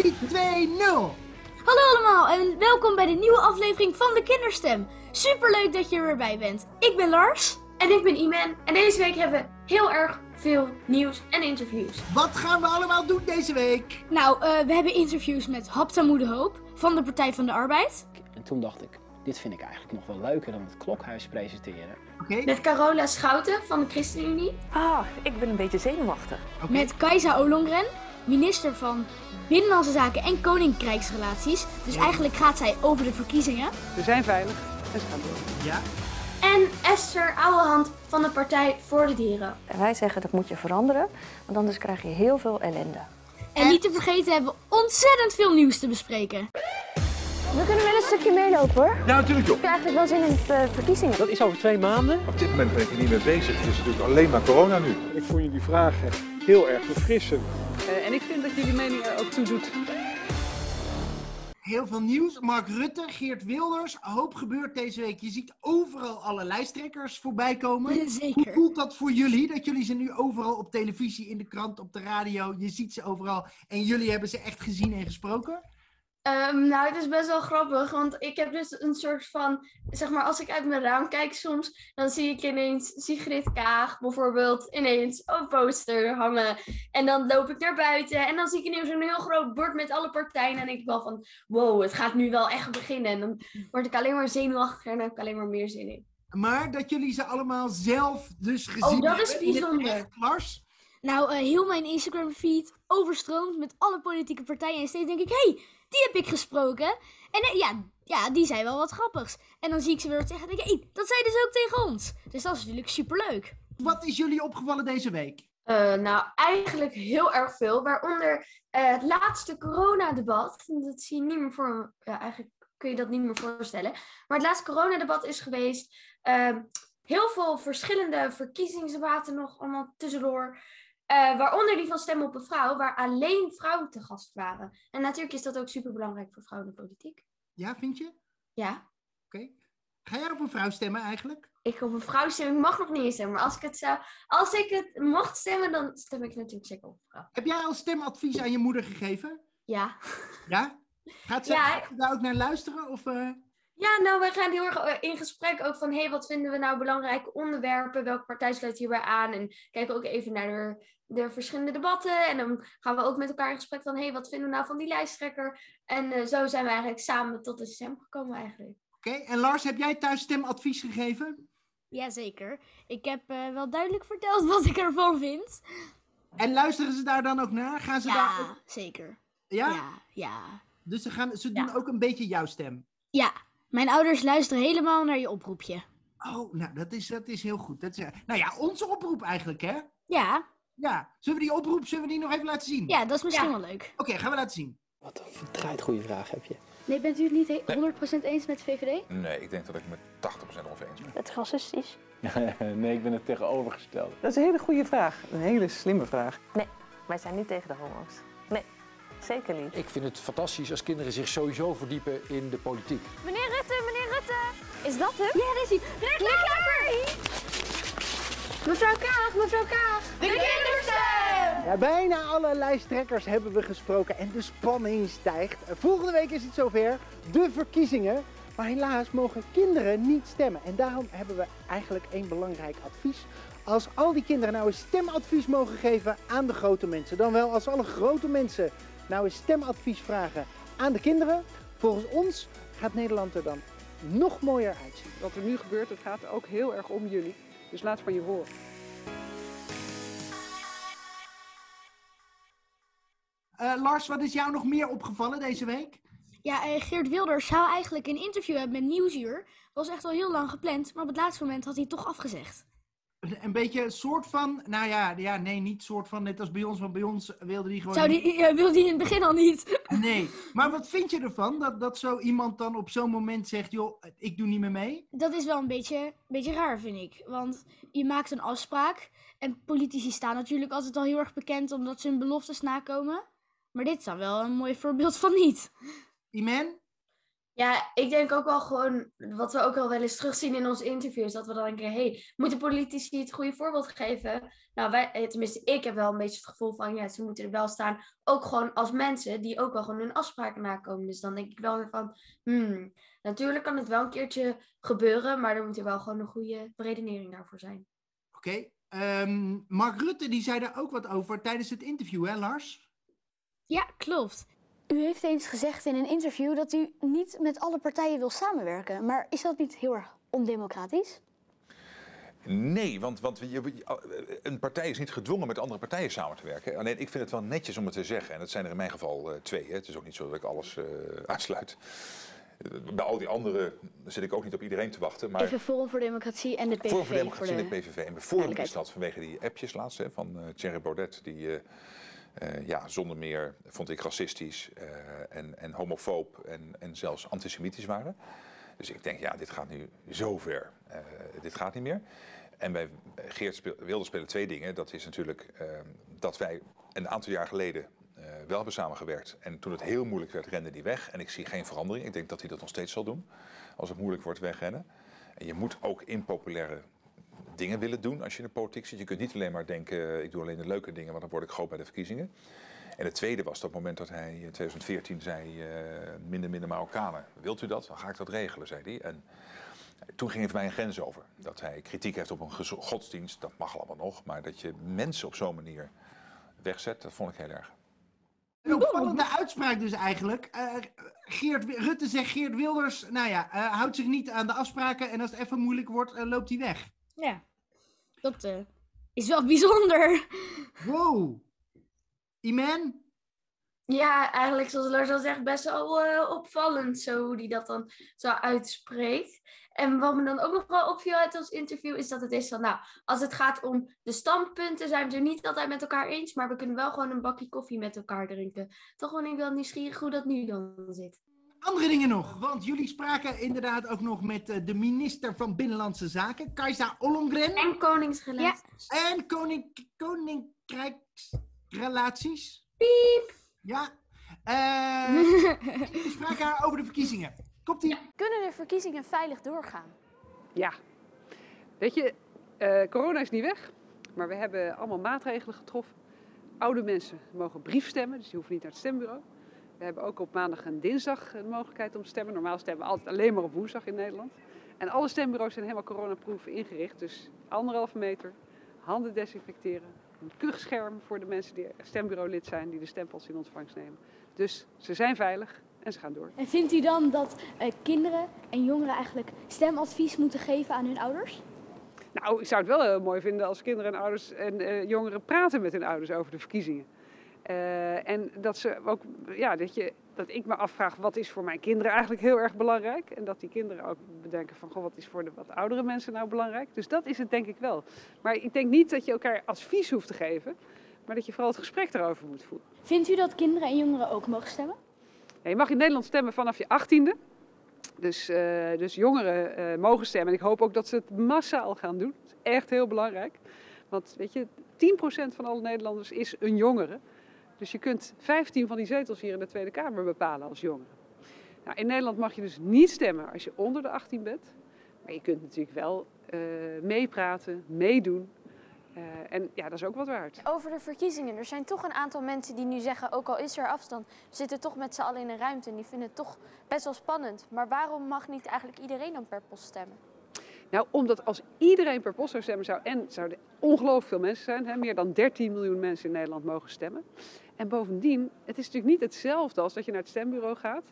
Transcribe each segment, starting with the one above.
3, 2, 0. Hallo allemaal en welkom bij de nieuwe aflevering van de Kinderstem. Superleuk dat je er weer bij bent. Ik ben Lars. En ik ben Iman. En deze week hebben we heel erg veel nieuws en interviews. Wat gaan we allemaal doen deze week? Nou, eh, we hebben interviews met Haptamoe de Hoop van de Partij van de Arbeid. En toen dacht ik, dit vind ik eigenlijk nog wel leuker dan het klokhuis presenteren. Oké, Met Carola Schouten van de ChristenUnie. Ah, ik ben een beetje zenuwachtig. Met Kajsa Olongren, minister van Binnenlandse Zaken en Koninkrijksrelaties. Dus eigenlijk gaat zij over de verkiezingen. We zijn veilig en ze gaan door. Ja, En Esther Ouwehand van de Partij voor de Dieren. En wij zeggen dat moet je veranderen, want anders krijg je heel veel ellende. En niet te vergeten hebben we ontzettend veel nieuws te bespreken. We kunnen wel een stukje meelopen hoor. Ja, natuurlijk joh. Heb je eigenlijk wel zin in de verkiezingen? Dat is over twee maanden. Op dit moment ben ik er niet mee bezig. Het is natuurlijk alleen maar corona nu. Ik vond jullie vragen heel erg verfrissend. Eh, en ik vind dat jullie mening er ook toe doet. heel veel nieuws. Mark Rutte, Geert Wilders. Hoop gebeurt deze week. Je ziet overal alle lijsttrekkers voorbij komen. Hoe Zeker. voelt dat voor jullie? Dat jullie ze nu overal op televisie, in de krant, op de radio. Je ziet ze overal. En jullie hebben ze echt gezien en gesproken? Ehm, nou, het is best wel grappig, want ik heb dus een soort van, zeg maar, als ik uit mijn raam kijk soms, dan zie ik ineens Sigrid Kaag bijvoorbeeld ineens een poster hangen. En dan loop ik naar buiten en dan zie ik ineens een heel groot bord met alle partijen. En dan denk ik wel van, wow, het gaat nu wel echt beginnen. En dan word ik alleen maar zenuwachtiger en dan heb ik alleen maar meer zin in. Maar dat jullie ze allemaal zelf dus gezien Oh, dat is hebben bijzonder. echt, Lars? Nou, eh, heel mijn Instagram feed overstroomt met alle politieke partijen. En steeds denk ik, hé, hey, die heb ik gesproken. En eh, ja, ja, die zei wel wat grappigs. En dan zie ik ze weer wat zeggen en denk ik, hé, hey, dat zei dus ook tegen ons. Dus dat is natuurlijk superleuk. Wat is jullie opgevallen deze week? Eh, nou, eigenlijk heel erg veel. Waaronder eh, het laatste coronadebat. Dat zie je niet meer voor. Ja, eigenlijk kun je dat niet meer voorstellen. Maar het laatste coronadebat is geweest. Ehm, heel veel verschillende verkiezingsdebatten nog allemaal tussendoor. Eh, waaronder die van Stem op een Vrouw, waar alleen vrouwen te gast waren. En natuurlijk is dat ook super belangrijk voor vrouwen in de politiek. Ja, vind je? Ja. Ga jij op een vrouw stemmen eigenlijk? Ik op een vrouw stemmen, ik mag nog niet eens stemmen. Maar als ik het zou, als ik het mocht stemmen, dan stem ik natuurlijk zeker op een vrouw. Heb jij al stemadvies aan je moeder gegeven? Ja. Ja? Gaat ze, Ja, gaat ze daar ook naar luisteren? Of, eh? Ja, nou, wij gaan heel erg in gesprek ook van, hé, hey, wat vinden we nou belangrijke onderwerpen? Welke partij sluit hierbij aan? En kijken ook even naar de, de verschillende debatten. En dan gaan we ook met elkaar in gesprek van, hé, hey, wat vinden we nou van die lijsttrekker? En eh, zo zijn we eigenlijk samen tot een stem gekomen eigenlijk. Oké, en Lars, heb jij thuis stemadvies gegeven? Jazeker. Ik heb eh, wel duidelijk verteld wat ik ervan vind. En luisteren ze daar dan ook naar? Gaan ze daar Ja, ook- zeker. ja? Ja, ja. Dus ze, gaan, ze Ja. doen ook een beetje jouw stem. Ja, mijn ouders luisteren helemaal naar je oproepje. Oh, nou, dat is, dat is heel goed. Dat is, eh, nou ja, onze oproep eigenlijk, hè? Ja, Ja. Zullen we die oproep, zullen we die nog even laten zien? ja dat is misschien Ja. wel leuk. Oké, gaan we laten zien. Wat een verdraaid goede vraag heb je. Nee, bent u het niet he- 100% eens met VVD? Nee, ik denk dat ik me 80% ongeveer eens ben. Het is racistisch. nee, ik ben het tegenovergestelde. Dat is een hele goede vraag. Een hele slimme vraag. Wij zijn niet tegen de homo's. Nee, zeker niet. Ik vind het fantastisch als kinderen zich sowieso verdiepen in de politiek. Meneer Rutte, meneer Rutte! Is dat hem? Ja, daar is hij. Mevrouw Kaag, mevrouw Kaag! De kinderstem! Ja, bijna alle lijsttrekkers hebben we gesproken en de spanning stijgt. Volgende week is het zover, de verkiezingen. Maar helaas mogen kinderen niet stemmen. En daarom hebben we eigenlijk één belangrijk advies. Als al die kinderen nou een stemadvies mogen geven aan de grote mensen, dan wel als alle grote mensen nou een stemadvies vragen aan de kinderen, volgens ons gaat Nederland er dan nog mooier uitzien. Wat er nu gebeurt, het gaat ook heel erg om jullie. Dus laat van je horen. Eh, Lars, wat is jou nog meer opgevallen deze week? Ja, eh, Geert Wilders zou eigenlijk een interview hebben met Nieuwsuur. Was echt al heel lang gepland, maar op het laatste moment had hij het toch afgezegd. Een beetje een soort van, nou ja, ja, nee, niet soort van net als bij ons, want bij ons wilde hij gewoon... Zou die, wilde hij in het begin al niet. Nee, maar wat vind je ervan dat, dat zo iemand dan op zo'n moment zegt, joh, ik doe niet meer mee? Dat is wel een beetje, een beetje raar, vind ik. Want je maakt een afspraak. En politici staan natuurlijk altijd al heel erg bekend omdat ze hun beloftes nakomen. Maar dit is dan wel een mooi voorbeeld van niet. Iman? Ja, ik denk ook wel gewoon, wat we ook al wel eens terugzien in onze interviews, dat we dan denken, hey, moeten politici het goede voorbeeld geven? Nou, wij, eh, tenminste, ik heb wel een beetje het gevoel van, ja, ze moeten er wel staan, ook gewoon als mensen die ook wel gewoon hun afspraken nakomen. Dus dan denk ik wel weer van, hmm, natuurlijk kan het wel een keertje gebeuren, maar er moet er wel gewoon een goede redenering daarvoor zijn. Oké. ehm, Mark Rutte die zei daar ook wat over tijdens het interview, hè Lars? Ja, klopt. U heeft eens gezegd in een interview dat u niet met alle partijen wil samenwerken. Maar is dat niet heel erg ondemocratisch? Nee, want, want een partij is niet gedwongen met andere partijen samen te werken. Alleen ik vind het wel netjes om het te zeggen. En dat zijn er in mijn geval eh, twee. Hè. Het is ook niet zo dat ik alles eh uitsluit. Eh, Bij al die anderen zit ik ook niet op iedereen te wachten. Maar Even Forum voor Democratie en de PVV. Forum voor Democratie de- en de PVV. En Forum is dat vanwege die appjes laatst hè, van eh Thierry Baudet. Die eh, eh, ja, zonder meer, vond ik, racistisch eh, en, en homofoob en, en zelfs antisemitisch waren. Dus ik denk, ja, dit gaat nu zo ver. Eh, dit gaat niet meer. En bij Geert speel, Wilders spelen twee dingen. Dat is natuurlijk eh, dat wij een aantal jaar geleden wel hebben samengewerkt. En toen het heel moeilijk werd, rende die weg. En ik zie geen verandering. Ik denk dat hij dat nog steeds zal doen. Als het moeilijk wordt, wegrennen. En je moet ook impopulaire dingen willen doen als je in de politiek zit. Je kunt niet alleen maar denken, eh, ik doe alleen de leuke dingen, want dan word ik groot bij de verkiezingen. En het tweede was dat moment dat hij in 2014 zei, eh, minder, minder Marokkanen. Wilt u dat? Dan ga ik dat regelen, zei hij. En toen ging het mij een grens over. Dat hij kritiek heeft op een godsdienst, dat mag allemaal nog. Maar dat je mensen op zo'n manier wegzet, dat vond ik heel erg. Een opvallende uitspraak dus eigenlijk. Eh, Geert, Rutte zegt Geert Wilders, nou ja, houdt zich niet aan de afspraken en als het even moeilijk wordt, loopt hij weg. Ja, dat eh, is wel bijzonder. Wow. Iman? Ja, eigenlijk zoals Lars al zegt, best wel eh, opvallend zo hoe hij dat dan zo uitspreekt. En wat me dan ook nog wel opviel uit ons interview is dat het is van, nou, als het gaat om de standpunten zijn we het er niet altijd met elkaar eens, maar we kunnen wel gewoon een bakje koffie met elkaar drinken. Toch ben ik wel nieuwsgierig hoe dat nu dan zit. Andere dingen nog, want jullie spraken inderdaad ook nog met eh, de minister van Binnenlandse Zaken, Kajsa Ollongren. En koningsrelaties. En koning, koninkrijksrelaties. Piep! Ja. Eh, jullie spraken haar over de verkiezingen. Komt ie? Kunnen de verkiezingen veilig doorgaan? Ja. Weet je, eh, corona is niet weg, maar we hebben allemaal maatregelen getroffen. Oude mensen mogen brief stemmen, dus die hoeven niet naar het stembureau. We hebben ook op maandag en dinsdag de mogelijkheid om te stemmen. Normaal stemmen we altijd alleen maar op woensdag in Nederland. En alle stembureaus zijn helemaal coronaproof ingericht. Dus anderhalve meter, handen desinfecteren, een kuchscherm voor de mensen die stembureaulid zijn, die de stempels in ontvangst nemen. Dus ze zijn veilig en ze gaan door. En vindt u dan dat eh, kinderen en jongeren eigenlijk stemadvies moeten geven aan hun ouders? Nou, ik zou het wel heel mooi vinden als kinderen en ouders en eh, jongeren praten met hun ouders over de verkiezingen. Eh, en dat, ze ook, ja, dat, je, dat ik me afvraag, wat is voor mijn kinderen eigenlijk heel erg belangrijk? En dat die kinderen ook bedenken van, goh, wat is voor de wat oudere mensen nou belangrijk? Dus dat is het denk ik wel. Maar ik denk niet dat je elkaar advies hoeft te geven, maar dat je vooral het gesprek erover moet voeren. Vindt u dat kinderen en jongeren ook mogen stemmen? Ja, je mag in Nederland stemmen vanaf je achttiende. Dus, eh, dus jongeren eh, mogen stemmen. En ik hoop ook dat ze het massaal gaan doen. Dat is echt heel belangrijk. Want weet je, 10% van alle Nederlanders is een jongere. Dus je kunt 15 van die zetels hier in de Tweede Kamer bepalen als jongere. Nou, in Nederland mag je dus niet stemmen als je onder de 18 bent. Maar je kunt natuurlijk wel eh, meepraten, meedoen. Eh, en ja, dat is ook wat waard. Over de verkiezingen. Er zijn toch een aantal mensen die nu zeggen, ook al is er afstand, zitten toch met z'n allen in een ruimte en die vinden het toch best wel spannend. Maar waarom mag niet eigenlijk iedereen dan per post stemmen? Nou, omdat als iedereen per post zou stemmen, zou, en zouden ongelooflijk veel mensen zijn, hè, meer dan 13 miljoen mensen in Nederland mogen stemmen. En bovendien, het is natuurlijk niet hetzelfde als dat je naar het stembureau gaat,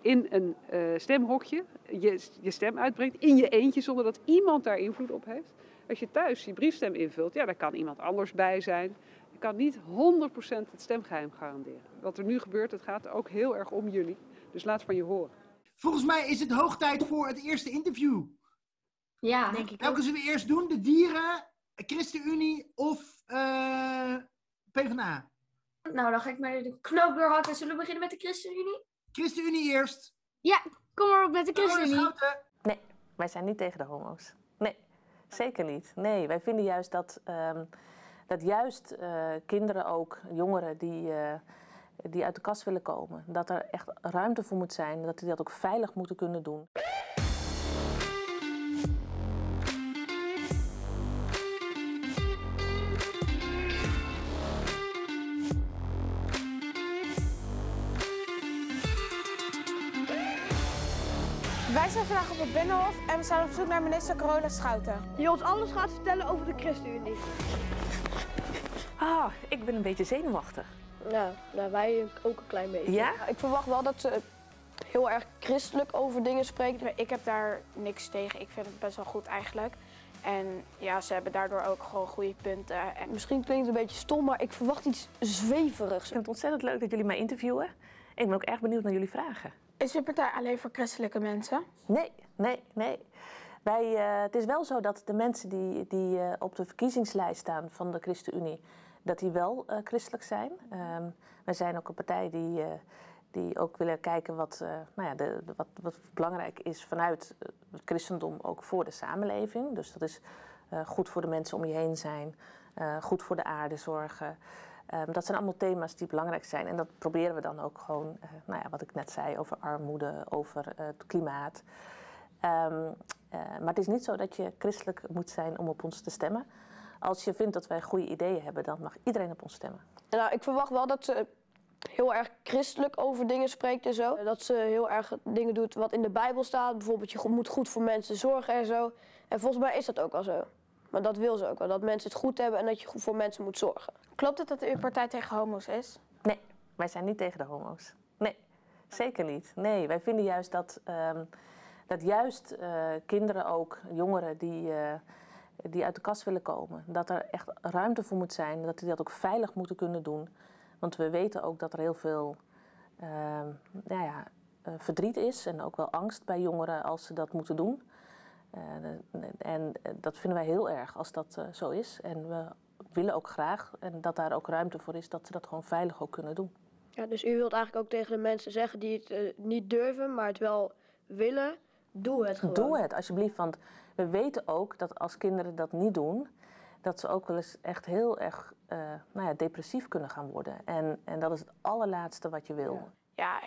in een eh, stemhokje, je, je stem uitbrengt, in je eentje, zonder dat iemand daar invloed op heeft. Als je thuis je briefstem invult, ja, daar kan iemand anders bij zijn. Je kan niet 100% het stemgeheim garanderen. Wat er nu gebeurt, het gaat ook heel erg om jullie. Dus laat van je horen. Volgens mij is het hoog tijd voor het eerste interview. Ja, Denk ik Welke zullen we eerst doen? De dieren, ChristenUnie of eh PvdA? Nou, dan ga ik maar de knoop doorhakken. Zullen we beginnen met de ChristenUnie? ChristenUnie eerst. Ja, kom maar op met de ChristenUnie. Nee, wij zijn niet tegen de homo's. Nee, zeker niet. Nee, wij vinden juist dat, ehm, dat juist eh, kinderen ook, jongeren die, eh, die uit de kast willen komen. Dat er echt ruimte voor moet zijn, dat die dat ook veilig moeten kunnen doen. Vandaag op het Binnenhof en we zijn op zoek naar minister Carola Schouten. Die ons alles gaat vertellen over de ChristenUnie. Ah, ik ben een beetje zenuwachtig. Ja, nou, wij ook een klein beetje. Ja? Ik verwacht wel dat ze heel erg christelijk over dingen spreekt. Ik heb daar niks tegen. Ik vind het best wel goed eigenlijk. En ja, ze hebben daardoor ook gewoon goede punten. En Misschien klinkt het een beetje stom, maar ik verwacht iets zweverigs. Ik vind het ontzettend leuk dat jullie mij interviewen. En ik ben ook erg benieuwd naar jullie vragen. Is je partij alleen voor christelijke mensen? Nee, nee, nee. Wij, eh, het is wel zo dat de mensen die, die eh, op de verkiezingslijst staan van de ChristenUnie, dat die wel eh, christelijk zijn. Ehm, wij zijn ook een partij die, die ook willen kijken wat, nou ja, de, de- wat, wat belangrijk is vanuit het christendom ook voor de samenleving. Dus dat is goed voor de mensen om je heen zijn, goed voor de aarde zorgen. Ehm, dat zijn allemaal thema's die belangrijk zijn. En dat proberen we dan ook gewoon, eh, nou ja, wat ik net zei, over armoede, over eh, het klimaat. Ehm, eh, maar het is niet zo dat je christelijk moet zijn om op ons te stemmen. Als je vindt dat wij goede ideeën hebben, dan mag iedereen op ons stemmen. Nou, ik verwacht wel dat ze heel erg christelijk over dingen spreekt en zo. Dat ze heel erg dingen doet wat in de Bijbel staat. Bijvoorbeeld, je moet goed voor mensen zorgen en zo. En volgens mij is dat ook wel zo. Maar dat wil ze ook wel, dat mensen het goed hebben en dat je goed voor mensen moet zorgen. Klopt het dat uw partij tegen homo's is? Nee, wij zijn niet tegen de homo's. Nee, zeker niet. Nee, wij vinden juist dat, ehm, dat juist eh, kinderen ook, jongeren die, eh, die uit de kast willen komen, dat er echt ruimte voor moet zijn, dat die dat ook veilig moeten kunnen doen. Want we weten ook dat er heel veel ehm, nou ja, eh, verdriet is en ook wel angst bij jongeren als ze dat moeten doen. Eh, en eh, dat vinden wij heel erg als dat eh, zo is. En we willen ook graag en dat daar ook ruimte voor is dat ze dat gewoon veilig ook kunnen doen. Ja, dus u wilt eigenlijk ook tegen de mensen zeggen die het niet durven, maar het wel willen, doe het gewoon. Doe het alsjeblieft, want we weten ook dat als kinderen dat niet doen, dat ze ook wel eens echt heel erg eh, nou ja, depressief kunnen gaan worden. En, en dat is het allerlaatste wat je wil. Ja,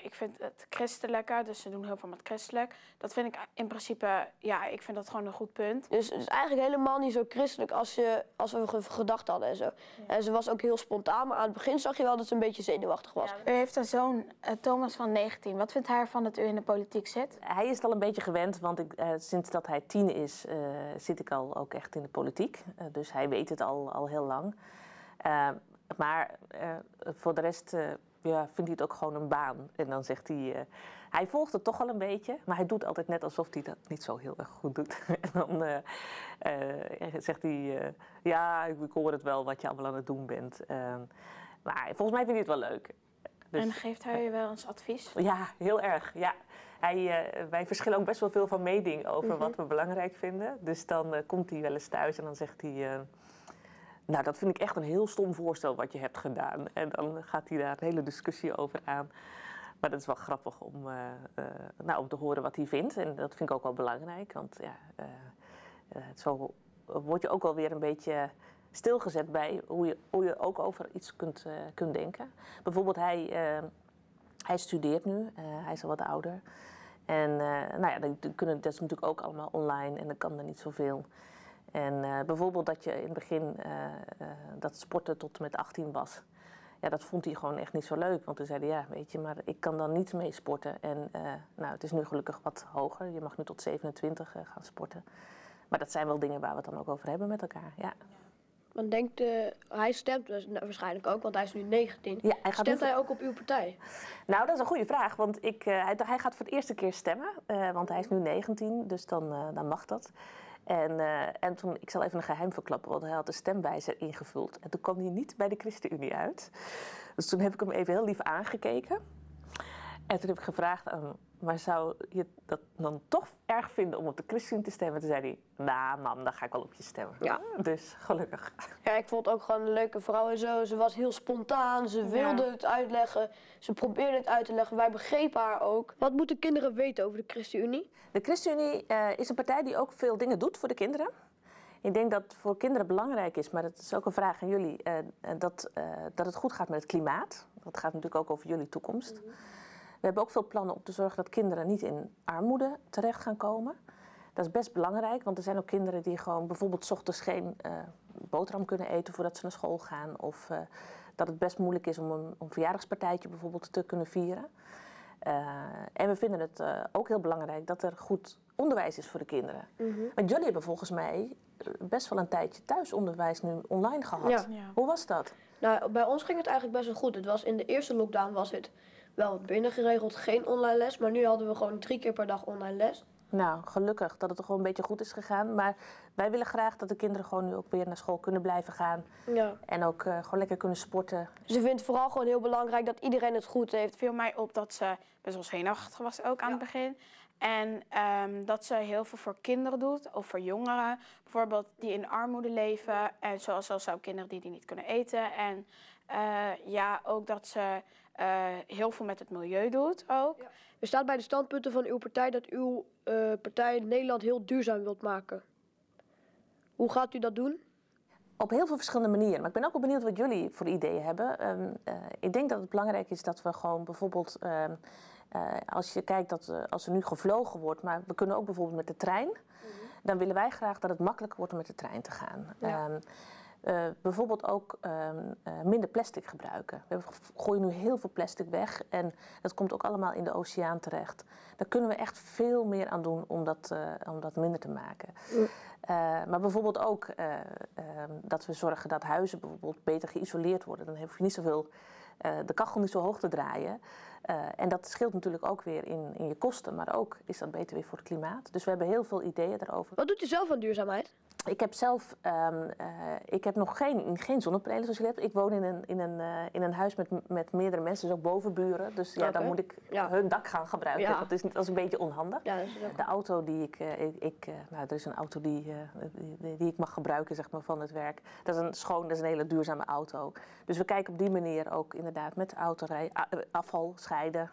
ik vind het christelijke, dus ze doen heel veel met christelijk. Dat vind ik in principe, ja, ik vind dat gewoon een goed punt. Dus het is eigenlijk helemaal niet zo christelijk als, je, als we ge- gedacht hadden en zo. En ze was ook heel spontaan, maar aan het begin zag je wel dat ze een beetje zenuwachtig was. U heeft een zoon, eh, Thomas van 19. Wat vindt hij ervan dat u in de politiek zit? Hij is het al een beetje gewend, want ik, eh, sinds dat hij tien is, eh, zit ik al ook echt in de politiek. Eh, dus hij weet het al, al heel lang. Maar eh, voor de rest eh, ja, vindt hij het ook gewoon een baan. En dan zegt hij, eh, hij volgt het toch wel een beetje, maar hij doet altijd net alsof hij dat niet zo heel erg goed doet. en dan eh, eh, zegt hij, ja, ik hoor het wel wat je allemaal aan het doen bent. Eh, maar volgens mij vindt hij het wel leuk. Dus- en geeft hij u wel eens advies? ja, heel erg. Ja. Hij, wij verschillen ook best wel veel van mening over wat we belangrijk vinden. Dus dan komt hij wel eens thuis en dan zegt hij... nou, dat vind ik echt een heel stom voorstel wat je hebt gedaan. En dan gaat hij daar een hele discussie over aan. Maar dat is wel grappig om, eh, eh, nou, om te horen wat hij vindt. En dat vind ik ook wel belangrijk. Want ja, eh, zo word je ook wel weer een beetje stilgezet bij hoe je, hoe je ook over iets kunt, kunt denken. Bijvoorbeeld, hij, hij studeert nu, hij is al wat ouder. En nou ja, dan kunnen, dat is natuurlijk ook allemaal online en dan kan er niet zoveel. En eh, bijvoorbeeld dat je in het begin eh, eh, dat sporten tot en met 18 was. Ja, dat vond hij gewoon echt niet zo leuk. Want toen zei hij, ja, weet je, maar ik kan dan niet mee sporten. En nou, het is nu gelukkig wat hoger. Je mag nu tot 27 eh, gaan sporten. Maar dat zijn wel dingen waar we het dan ook over hebben met elkaar, ja. Want denkt, hij stemt dus waarschijnlijk ook, want hij is nu 19. Ja, hij gaat stemt hij ook op uw partij? Nou, dat is een goede vraag, want ik, eh, hij, hij gaat voor het eerste keer stemmen, want hij is nu 19, dus dan, dan mag dat. En, en toen, ik zal even een geheim verklappen, want hij had de stemwijzer ingevuld. En toen kwam hij niet bij de ChristenUnie uit. Dus toen heb ik hem even heel lief aangekeken. En toen heb ik gevraagd aan hem, maar zou je dat dan toch erg vinden om op de ChristenUnie te stemmen? Toen zei hij, nou mam, dan ga ik wel op je stemmen. Ja. Dus gelukkig. Ja, ik vond het ook gewoon een leuke vrouw en zo. Ze was heel spontaan, ze wilde het uitleggen. Ze probeerde het uit te leggen. Wij begrepen haar ook. Wat moeten kinderen weten over de ChristenUnie? De ChristenUnie eh, is een partij die ook veel dingen doet voor de kinderen. Ik denk dat het voor kinderen belangrijk is, maar dat is ook een vraag aan jullie, eh, dat, eh, dat het goed gaat met het klimaat. Dat gaat natuurlijk ook over jullie toekomst. We hebben ook veel plannen om te zorgen dat kinderen niet in armoede terecht gaan komen. Dat is best belangrijk, want er zijn ook kinderen die gewoon bijvoorbeeld 's ochtends geen eh, boterham kunnen eten voordat ze naar school gaan. Of eh, dat het best moeilijk is om een, een verjaardagspartijtje bijvoorbeeld te kunnen vieren. Eh, en we vinden het eh, ook heel belangrijk dat er goed onderwijs is voor de kinderen. Want jullie hebben volgens mij best wel een tijdje thuisonderwijs nu online gehad. Ja. Ja. Hoe was dat? Nou, bij ons ging het eigenlijk best wel goed. Het was in de eerste lockdown was het wel wat binnen geregeld, geen online les. Maar nu hadden we gewoon drie keer per dag online les. Nou, gelukkig dat het gewoon een beetje goed is gegaan. Maar wij willen graag dat de kinderen gewoon nu ook weer naar school kunnen blijven gaan. Ja. En ook eh, gewoon lekker kunnen sporten. Ze vindt vooral gewoon heel belangrijk dat iedereen het goed heeft. Het viel mij op dat ze best wel zenuwachtig was ook aan het begin. En ehm, dat ze heel veel voor kinderen doet, of voor jongeren. Bijvoorbeeld die in armoede leven. En zoals zelfs ook kinderen die, die niet kunnen eten. En eh, ja, ook dat ze heel veel met het milieu doet ook. Er staat bij de standpunten van uw partij dat uw eh, partij Nederland heel duurzaam wilt maken. Hoe gaat u dat doen? Op heel veel verschillende manieren. Maar ik ben ook wel benieuwd wat jullie voor ideeën hebben. Ehm, eh, ik denk dat het belangrijk is dat we gewoon bijvoorbeeld... ehm, eh, als je kijkt dat eh, als er nu gevlogen wordt, maar we kunnen ook bijvoorbeeld met de trein. Dan willen wij graag dat het makkelijker wordt om met de trein te gaan. Ja. Ehm, eh, bijvoorbeeld ook ehm, eh, minder plastic gebruiken. We gooien nu heel veel plastic weg en dat komt ook allemaal in de oceaan terecht. Daar kunnen we echt veel meer aan doen om dat, eh, om dat minder te maken. Maar bijvoorbeeld ook eh, ehm, dat we zorgen dat huizen bijvoorbeeld beter geïsoleerd worden. Dan hoef je niet zoveel, de kachel niet zo hoog te draaien. En dat scheelt natuurlijk ook weer in, in je kosten, maar ook is dat beter weer voor het klimaat. Dus we hebben heel veel ideeën daarover. Wat doet u zelf aan duurzaamheid? Ik heb zelf ehm, eh, ik heb nog geen, geen zonnepanelen zoals je hebt. Ik woon in een, in een, eh, in een huis met, met meerdere mensen, dus ook bovenburen. Dus ja, dan moet ik Ja. hun dak gaan gebruiken. Ja. Dat, is, dat is een beetje onhandig. Ja, De auto die ik, eh, ik, ik, nou, er is een auto die, die, die ik mag gebruiken zeg maar, van het werk. Dat is een schoon, dat is een hele duurzame auto. Dus we kijken op die manier ook inderdaad met de autorij, afval scheiden,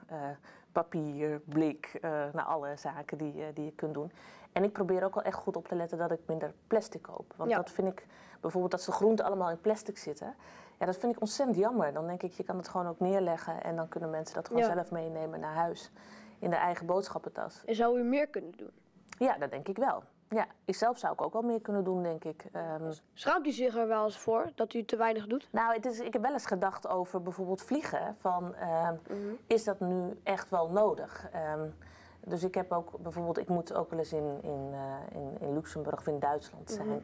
papier, blik, nou, alle zaken die, die je kunt doen. En ik probeer ook wel echt goed op te letten dat ik minder plastic koop. Want Ja. dat vind ik, bijvoorbeeld dat de groenten allemaal in plastic zitten. Ja, dat vind ik ontzettend jammer. Dan denk ik, je kan het gewoon ook neerleggen en dan kunnen mensen dat gewoon Ja. zelf meenemen naar huis. In de eigen boodschappentas. En zou u meer kunnen doen? Ja, dat denk ik wel. Ja, ik zelf zou ik ook wel meer kunnen doen, denk ik. Ehm, Schaamt u zich er wel eens voor dat u te weinig doet? nou, het is, ik heb wel eens gedacht over bijvoorbeeld vliegen. Van, ehm, Mhm. Is dat nu echt wel nodig? Ehm, dus ik heb ook bijvoorbeeld, ik moet ook wel eens in, in, eh, in, in Luxemburg of in Duitsland zijn. Mhm.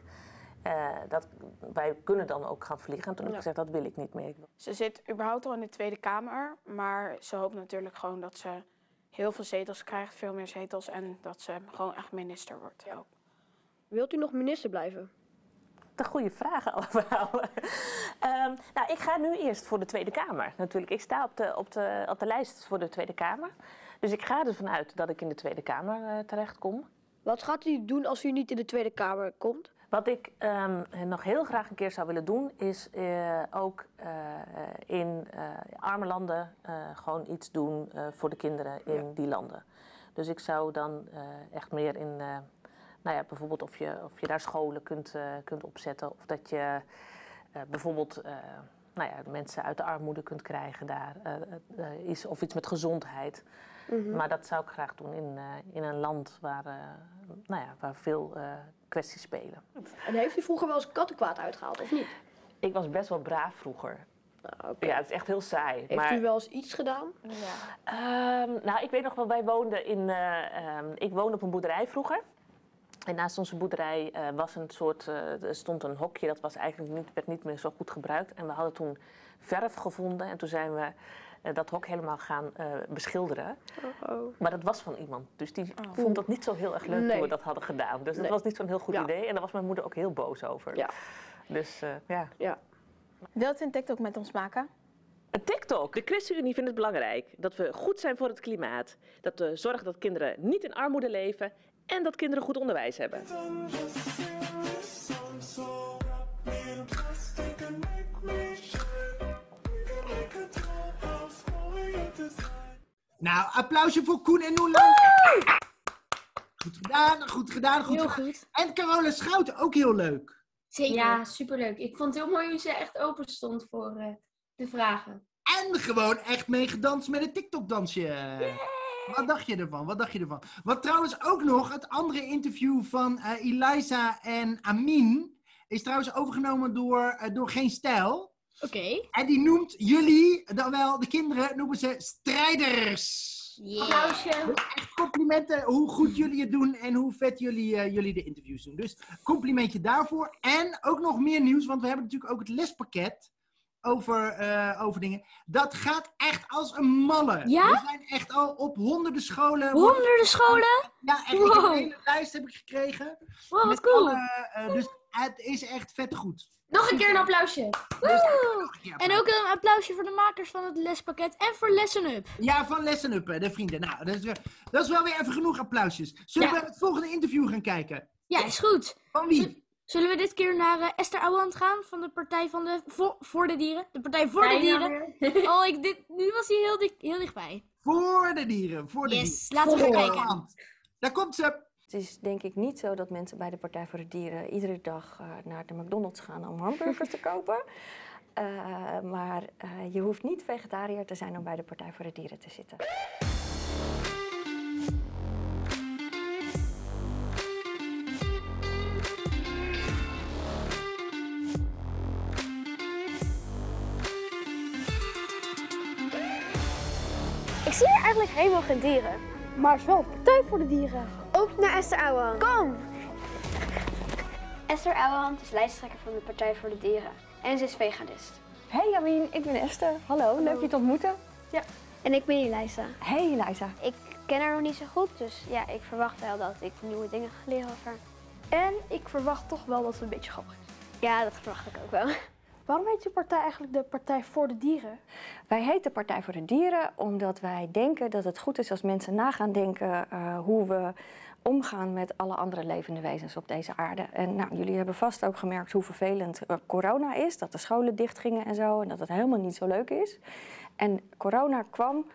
Eh, dat, wij kunnen dan ook gaan vliegen. En toen heb ik gezegd, dat wil ik niet meer. Ze zit überhaupt al in de Tweede Kamer, maar ze hoopt natuurlijk gewoon dat ze heel veel zetels krijgt, veel meer zetels, en dat ze gewoon echt minister wordt. Wilt u nog minister blijven? De goede vragen allemaal. Ehm, nou, ik ga nu eerst voor de Tweede Kamer. Natuurlijk, ik sta op de, op de, op de lijst voor de Tweede Kamer. Dus ik ga ervan uit dat ik in de Tweede Kamer eh, terechtkom. Wat gaat u doen als u niet in de Tweede Kamer komt? Wat ik ehm, nog heel graag een keer zou willen doen, is eh, ook eh, in eh, arme landen gewoon iets doen voor de kinderen in die landen. Dus ik zou dan echt meer in, nou ja, bijvoorbeeld of je, of je daar scholen kunt, kunt opzetten. Of dat je bijvoorbeeld nou ja, mensen uit de armoede kunt krijgen daar. iets, of iets met gezondheid. Mhm. Maar dat zou ik graag doen in, eh, in een land waar, eh, nou ja, waar veel eh, kwesties spelen. En heeft u vroeger wel eens kattenkwaad uitgehaald, of niet? Ik was best wel braaf vroeger. Nou, Ja, het is echt heel saai. Heeft maar, u wel eens iets gedaan? Ehm, nou, ik weet nog wel, wij woonden in. eh, ehm, ik woonde op een boerderij vroeger. En naast onze boerderij eh, was een soort, eh, er stond een hokje, dat was eigenlijk niet, werd niet meer zo goed gebruikt. En we hadden toen verf gevonden en toen zijn we eh, dat hok helemaal gaan eh, beschilderen. Oh. Maar dat was van iemand, dus die vond dat niet zo heel erg leuk toen Nee. we dat hadden gedaan. Dus dat was niet zo'n heel goed Ja. idee en daar was mijn moeder ook heel boos over. Ja. Dus eh, ja. ja. Wilt u een TikTok met ons maken? Een TikTok. De ChristenUnie vindt het belangrijk dat we goed zijn voor het klimaat. Dat we zorgen dat kinderen niet in armoede leven en dat kinderen goed onderwijs hebben. Nou, applausje voor Koen en Noelan. Goed gedaan, goed gedaan, goed Heel gedaan. goed. En Carola Schouten, ook heel leuk. Zeker. Ja, superleuk. Ik vond het heel mooi hoe ze echt open stond voor eh, de vragen. En gewoon echt mee gedanst met een TikTok-dansje. Wat dacht je ervan? Wat dacht je ervan? Wat trouwens ook nog, het andere interview van eh Eliza en Amin is trouwens overgenomen door, eh, door Geen Stijl. Oké. En die noemt jullie, dan wel de kinderen, noemen ze strijders. Applausje. Dus echt complimenten hoe goed jullie het doen en hoe vet jullie, eh, jullie de interviews doen. Dus complimentje daarvoor. En ook nog meer nieuws, want we hebben natuurlijk ook het lespakket over, eh, over dingen. Dat gaat echt als een malle. Ja? We zijn echt al op honderden scholen. Honderden scholen? Ja, echt. Ik heb Wow. een hele lijst heb ik gekregen. Wow, wat Met cool. alle, eh, dus het is echt vet goed. Nog een keer een applausje. Woe! En ook een applausje voor de makers van het lespakket en voor Lesson Up. Ja, van Lesson Up, de vrienden. Nou, dat is, weer- dat is wel weer even genoeg applausjes. Zullen Ja. we het volgende interview gaan kijken? Ja, is goed. Van wie? Zullen we dit keer naar eh, Esther Ouwehand gaan van de Partij van de voor, voor de Dieren? De Partij voor de Dieren. Oh, ik, dit, nu was hij heel, dik, heel dichtbij. Voor de dieren, voor de Yes, dieren. laten we gaan kijken. Daar komt ze. Het is denk ik niet zo dat mensen bij de Partij voor de Dieren iedere dag eh, naar de McDonald's gaan om hamburgers te kopen. Eh, maar eh, je hoeft niet vegetariër te zijn om bij de Partij voor de Dieren te zitten. Ik zie hier eigenlijk helemaal geen dieren. Maar het is wel een partij voor de dieren. Ook naar Esther Ouwehand. Kom! Esther Ouwehand is lijsttrekker van de Partij voor de Dieren. En ze is veganist. Hey Amin, ik ben Esther. Hallo, leuk je te ontmoeten. Ja. En ik ben Elisa. Hey Eliza. Ik ken haar nog niet zo goed, dus ja, ik verwacht wel dat ik nieuwe dingen ga leren over haar. En ik verwacht toch wel dat het een beetje grappig is. Ja, dat verwacht ik ook wel. Waarom heet je partij eigenlijk de Partij voor de Dieren? Wij heten Partij voor de Dieren omdat wij denken dat het goed is als mensen na gaan denken eh, hoe we omgaan met alle andere levende wezens op deze aarde. En nou, jullie hebben vast ook gemerkt hoe vervelend eh, corona is, dat de scholen dichtgingen en zo, en dat het helemaal niet zo leuk is. En corona kwam,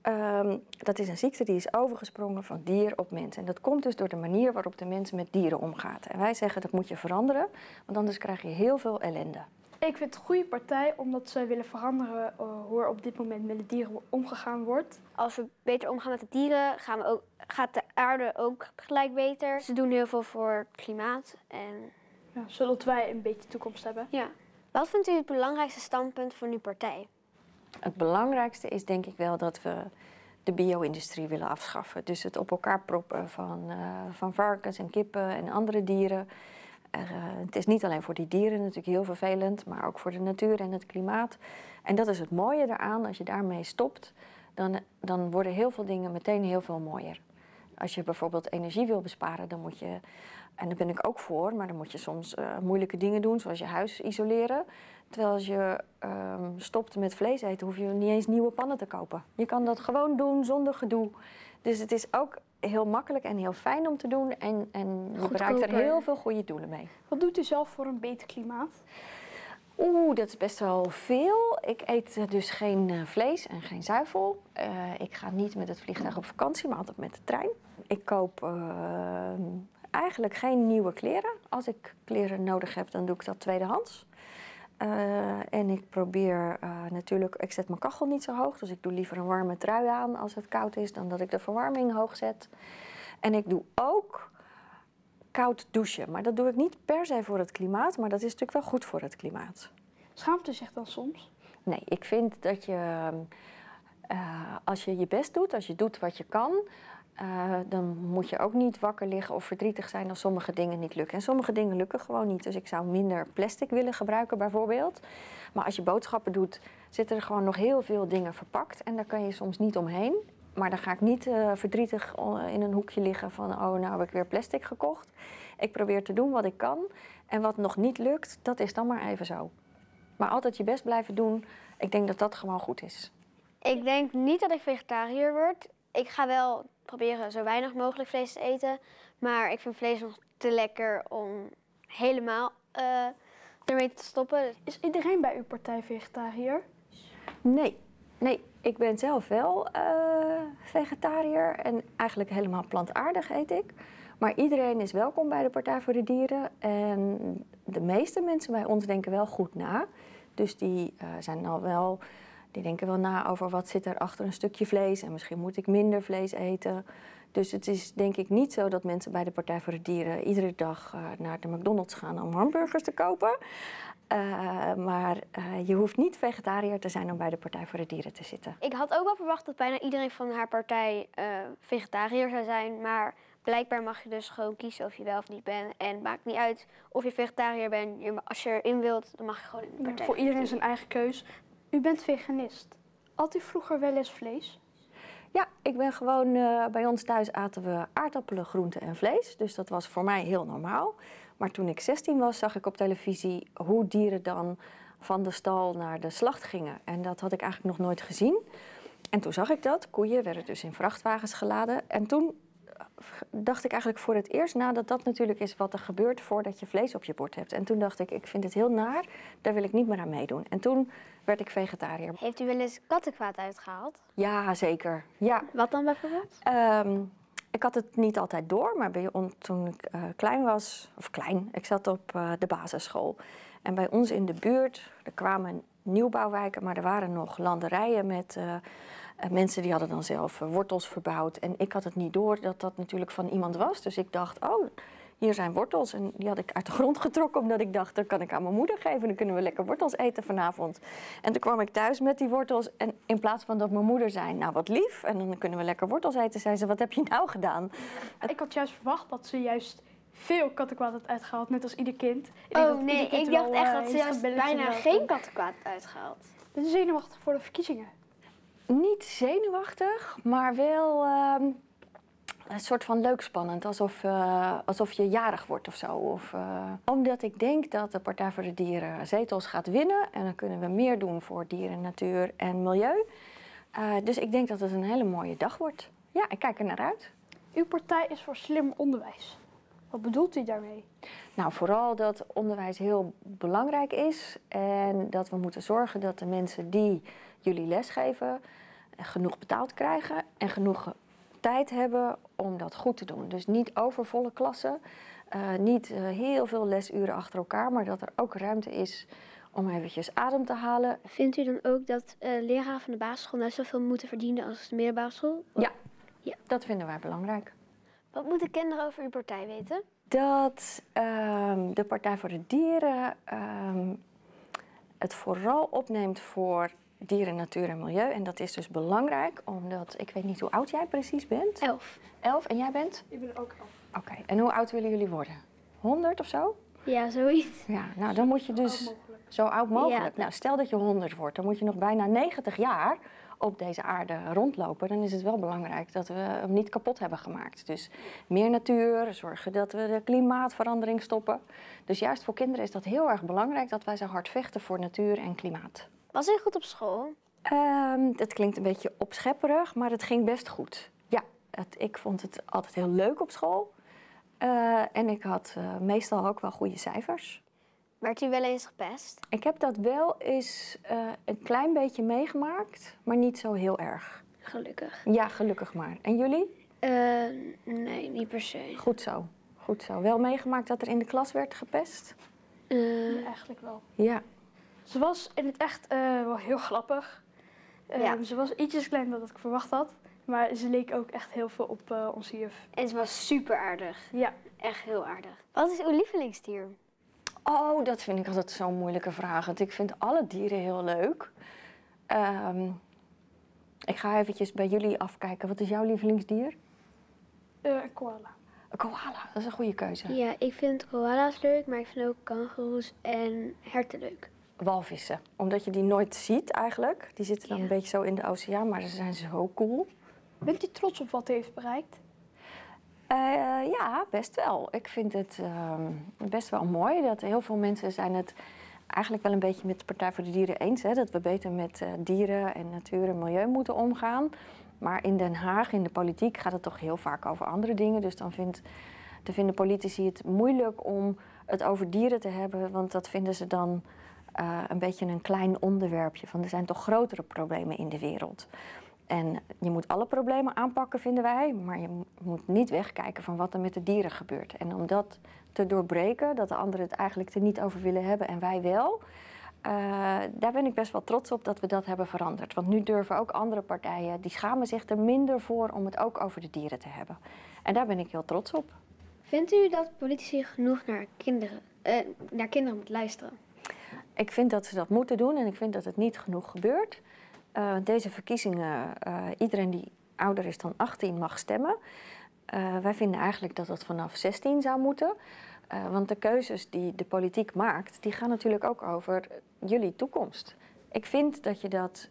ehm, dat is een ziekte die is overgesprongen van dier op mens. En dat komt dus door de manier waarop de mens met dieren omgaat. En wij zeggen dat moet je veranderen, want anders krijg je heel veel ellende. Ik vind het een goede partij omdat ze willen veranderen eh, hoe er op dit moment met de dieren omgegaan wordt. Als we beter omgaan met de dieren, gaan we ook, gaat de aarde ook gelijk beter. Ze doen heel veel voor het klimaat. En... Ja, zodat wij een beetje toekomst hebben. Ja. Wat vindt u het belangrijkste standpunt van uw partij? Het belangrijkste is denk ik wel dat we de bio-industrie willen afschaffen. Dus het op elkaar proppen van, eh, van varkens en kippen en andere dieren. Eh, het is niet alleen voor die dieren natuurlijk heel vervelend, maar ook voor de natuur en het klimaat. En dat is het mooie daaraan, als je daarmee stopt, dan, dan worden heel veel dingen meteen heel veel mooier. Als je bijvoorbeeld energie wil besparen, dan moet je, en daar ben ik ook voor, maar dan moet je soms eh, moeilijke dingen doen, zoals je huis isoleren. Terwijl als je ehm, stopt met vlees eten, hoef je niet eens nieuwe pannen te kopen. Je kan dat gewoon doen zonder gedoe. Dus het is ook heel makkelijk en heel fijn om te doen. En, en je bereikt er heel veel goede doelen mee. Wat doet u zelf voor een beter klimaat? Oeh, dat is best wel veel. Ik eet dus geen eh, vlees en geen zuivel. Eh, ik ga niet met het vliegtuig op vakantie, maar altijd met de trein. Ik koop eh, eigenlijk geen nieuwe kleren. Als ik kleren nodig heb, dan doe ik dat tweedehands. Eh, en ik probeer eh, natuurlijk, ik zet mijn kachel niet zo hoog. Dus ik doe liever een warme trui aan als het koud is, dan dat ik de verwarming hoog zet. En ik doe ook koud douchen. Maar dat doe ik niet per se voor het klimaat, maar dat is natuurlijk wel goed voor het klimaat. Schaamt u zich dan soms? Nee, ik vind dat je, eh, als je je best doet, als je doet wat je kan, eh, dan moet je ook niet wakker liggen of verdrietig zijn als sommige dingen niet lukken. En sommige dingen lukken gewoon niet. Dus ik zou minder plastic willen gebruiken bijvoorbeeld. Maar als je boodschappen doet, zitten er gewoon nog heel veel dingen verpakt. En daar kan je soms niet omheen. Maar dan ga ik niet eh, verdrietig eh, in een hoekje liggen van, oh nou heb ik weer plastic gekocht. Ik probeer te doen wat ik kan. En wat nog niet lukt, dat is dan maar even zo. Maar altijd je best blijven doen. Ik denk dat dat gewoon goed is. Ik denk niet dat ik vegetariër word. Ik ga wel proberen zo weinig mogelijk vlees te eten. Maar ik vind vlees nog te lekker om helemaal eh, ermee te stoppen. Is iedereen bij uw partij vegetariër? Nee, nee. Ik ben zelf wel eh, vegetariër en eigenlijk helemaal plantaardig eet ik. Maar iedereen is welkom bij de Partij voor de Dieren. En de meeste mensen bij ons denken wel goed na. Dus die uh, zijn al wel, die denken wel na over wat zit er achter een stukje vlees. En misschien moet ik minder vlees eten. Dus het is denk ik niet zo dat mensen bij de Partij voor de Dieren iedere dag uh, naar de McDonald's gaan om hamburgers te kopen. Uh, maar uh, je hoeft niet vegetariër te zijn om bij de Partij voor de Dieren te zitten. Ik had ook wel verwacht dat bijna iedereen van haar partij uh, vegetariër zou zijn. Maar blijkbaar mag je dus gewoon kiezen of je wel of niet bent. En het maakt niet uit of je vegetariër bent. Als je erin wilt, dan mag je gewoon in de partij. Ja, voor iedereen zijn eigen keus. U bent veganist. Had u vroeger wel eens vlees? Ja, ik ben gewoon... bij ons thuis aten we aardappelen, groenten en vlees. Dus dat was voor mij heel normaal. Maar toen ik 16 was, zag ik op televisie hoe dieren dan van de stal naar de slacht gingen. En dat had ik eigenlijk nog nooit gezien. En toen zag ik dat. Koeien werden dus in vrachtwagens geladen. En toen dacht ik eigenlijk voor het eerst na dat dat natuurlijk is wat er gebeurt voordat je vlees op je bord hebt. En toen dacht ik, ik vind het heel naar, daar wil ik niet meer aan meedoen. En toen werd ik vegetariër. Heeft u wel eens kattenkwaad uitgehaald? Ja, zeker. Ja. Wat dan bijvoorbeeld? Um, ik had het niet altijd door, maar bij, toen ik uh, klein was, of klein, ik zat op uh, de basisschool. En bij ons in de buurt, er kwamen nieuwbouwwijken, maar er waren nog landerijen met uh, mensen die hadden dan zelf wortels verbouwd. En ik had het niet door dat dat natuurlijk van iemand was. Dus ik dacht, oh, hier zijn wortels. En die had ik uit de grond getrokken, omdat ik dacht, dat kan ik aan mijn moeder geven. Dan kunnen we lekker wortels eten vanavond. En toen kwam ik thuis met die wortels. En in plaats van dat mijn moeder zei, nou wat lief. En dan kunnen we lekker wortels eten, zei ze, wat heb je nou gedaan? Ik had juist verwacht dat ze juist veel kattenkwaad had uitgehaald, net als ieder kind. Ik oh nee, ik dacht echt dat ze juist bijna geen kattenkwaad uitgehaald. Ben je zenuwachtig voor de verkiezingen? Niet zenuwachtig, maar wel... Uh, een soort van leuk spannend, alsof, uh, alsof je jarig wordt of zo. Of, uh, omdat ik denk dat de Partij voor de Dieren zetels gaat winnen. En dan kunnen we meer doen voor dieren, natuur en milieu. Uh, dus ik denk dat het een hele mooie dag wordt. Ja, ik kijk er naar uit. Uw partij is voor slim onderwijs. Wat bedoelt u daarmee? Nou, vooral dat onderwijs heel belangrijk is. En dat we moeten zorgen dat de mensen die jullie lesgeven genoeg betaald krijgen en genoeg tijd hebben om dat goed te doen. Dus niet overvolle klassen, uh, niet uh, heel veel lesuren achter elkaar, maar dat er ook ruimte is om eventjes adem te halen. Vindt u dan ook dat uh, leraren van de basisschool net zoveel moeten verdienen als de middelbare school? Ja. ja, dat vinden wij belangrijk. Wat moeten kinderen over uw partij weten? Dat um, de Partij voor de Dieren um, het vooral opneemt voor dieren, natuur en milieu. En dat is dus belangrijk, omdat ik weet niet hoe oud jij precies bent. Elf. Elf en jij bent? Ik ben ook elf. Oké, okay. en hoe oud willen jullie worden? 100 of zo? Ja, zoiets. Ja, nou dan moet je dus Oud zo oud mogelijk. Ja. Nou, stel dat je 100 wordt, dan moet je nog bijna 90 jaar op deze aarde rondlopen. Dan is het wel belangrijk dat we hem niet kapot hebben gemaakt. Dus meer natuur, zorgen dat we de klimaatverandering stoppen. Dus juist voor kinderen is dat heel erg belangrijk dat wij zo hard vechten voor natuur en klimaat. Was hij goed op school? Um, dat klinkt een beetje opschepperig, maar het ging best goed. Ja, het, ik vond het altijd heel leuk op school. Uh, en ik had uh, meestal ook wel goede cijfers. Werd u wel eens gepest? Ik heb dat wel eens uh, een klein beetje meegemaakt, maar niet zo heel erg. Gelukkig. Ja, gelukkig maar. En jullie? nee, niet per se. Goed zo. Goed zo. Wel meegemaakt dat er in de klas werd gepest? Ja, eigenlijk wel. Ja. Ze was in het echt wel heel grappig. Ja. Um, ze was ietsjes kleiner dan ik verwacht had. Maar ze leek ook echt heel veel op uh, onze juf. En ze was super aardig. Ja. Echt heel aardig. Wat is uw lievelingsdier? Oh, dat vind ik altijd zo'n moeilijke vraag. Want ik vind alle dieren heel leuk. Um, ik ga eventjes bij jullie afkijken. Wat is jouw lievelingsdier? Uh, een koala. Een koala, dat is een goede keuze. Ja, ik vind koala's leuk, maar ik vind ook kangoeroes en herten leuk walvissen. Omdat je die nooit ziet eigenlijk. Die zitten dan ja. een beetje zo in de oceaan, maar ze zijn zo cool. Bent u trots op wat u heeft bereikt? Uh, ja, best wel. Ik vind het uh, best wel mooi dat heel veel mensen zijn het eigenlijk wel een beetje met de Partij voor de Dieren eens. Hè, dat we beter met uh, dieren en natuur en milieu moeten omgaan. Maar in Den Haag, in de politiek, gaat het toch heel vaak over andere dingen. Dus dan, vindt, dan vinden politici het moeilijk om het over dieren te hebben. Want dat vinden ze dan uh, een beetje een klein onderwerpje. Van er zijn toch grotere problemen in de wereld. En je moet alle problemen aanpakken, vinden wij. Maar je mo- moet niet wegkijken van wat er met de dieren gebeurt. En om dat te doorbreken, dat de anderen het eigenlijk er niet over willen hebben en wij wel. eh, daar ben ik best wel trots op dat we dat hebben veranderd. Want nu durven ook andere partijen, die schamen zich er minder voor om het ook over de dieren te hebben. En daar ben ik heel trots op. Vindt u dat politici genoeg naar kinderen, eh, naar kinderen moeten luisteren? Ik vind dat ze dat moeten doen en ik vind dat het niet genoeg gebeurt. Eh, deze verkiezingen, eh, iedereen die ouder is dan 18 mag stemmen. Eh, wij vinden eigenlijk dat dat vanaf 16 zou moeten. Want de keuzes die de politiek maakt, die gaan natuurlijk ook over jullie toekomst. Ik vind dat je dat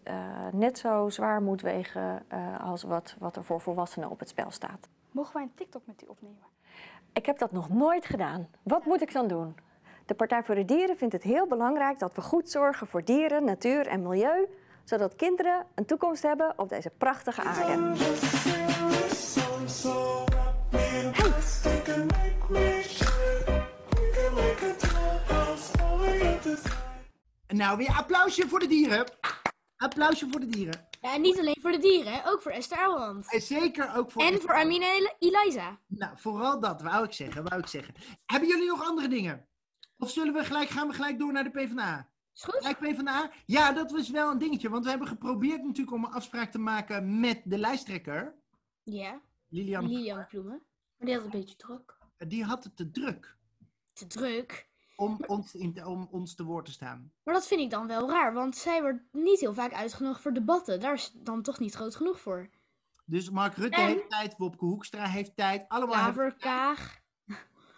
net zo zwaar moet wegen als wat, wat er voor volwassenen op het spel staat. Mogen wij een TikTok met u opnemen? Ik heb dat nog nooit gedaan. Wat moet ik dan doen? De Partij voor de Dieren vindt het heel belangrijk dat we goed zorgen voor dieren, natuur en milieu, zodat kinderen een toekomst hebben op deze prachtige aarde. Nou, weer applausje voor de dieren. Applausje voor de dieren. Ja, en niet alleen voor de dieren, hè, ook voor Esther Ouwehand. En zeker ook voor... En voor Amina El- Eliza. Nou, vooral dat, wou ik zeggen, wou ik zeggen. Hebben jullie nog andere dingen? Of zullen we gelijk, gaan we gelijk door naar de PvdA? Is goed. Gelijk PvdA? Ja, dat was wel een dingetje. Want we hebben geprobeerd natuurlijk om een afspraak te maken met de lijsttrekker. Ja, Lilian. Lilian Ploemen. Maar die had een beetje druk. Die had het te druk. Te druk? Om ons, in, om ons te woord te staan. Maar dat vind ik dan wel raar, want zij wordt niet heel vaak uitgenodigd voor debatten. Daar is dan toch niet groot genoeg voor. Dus Mark Rutte En- heeft tijd, Wopke Hoekstra heeft tijd. Allemaal hebben- Klaver, Kaag.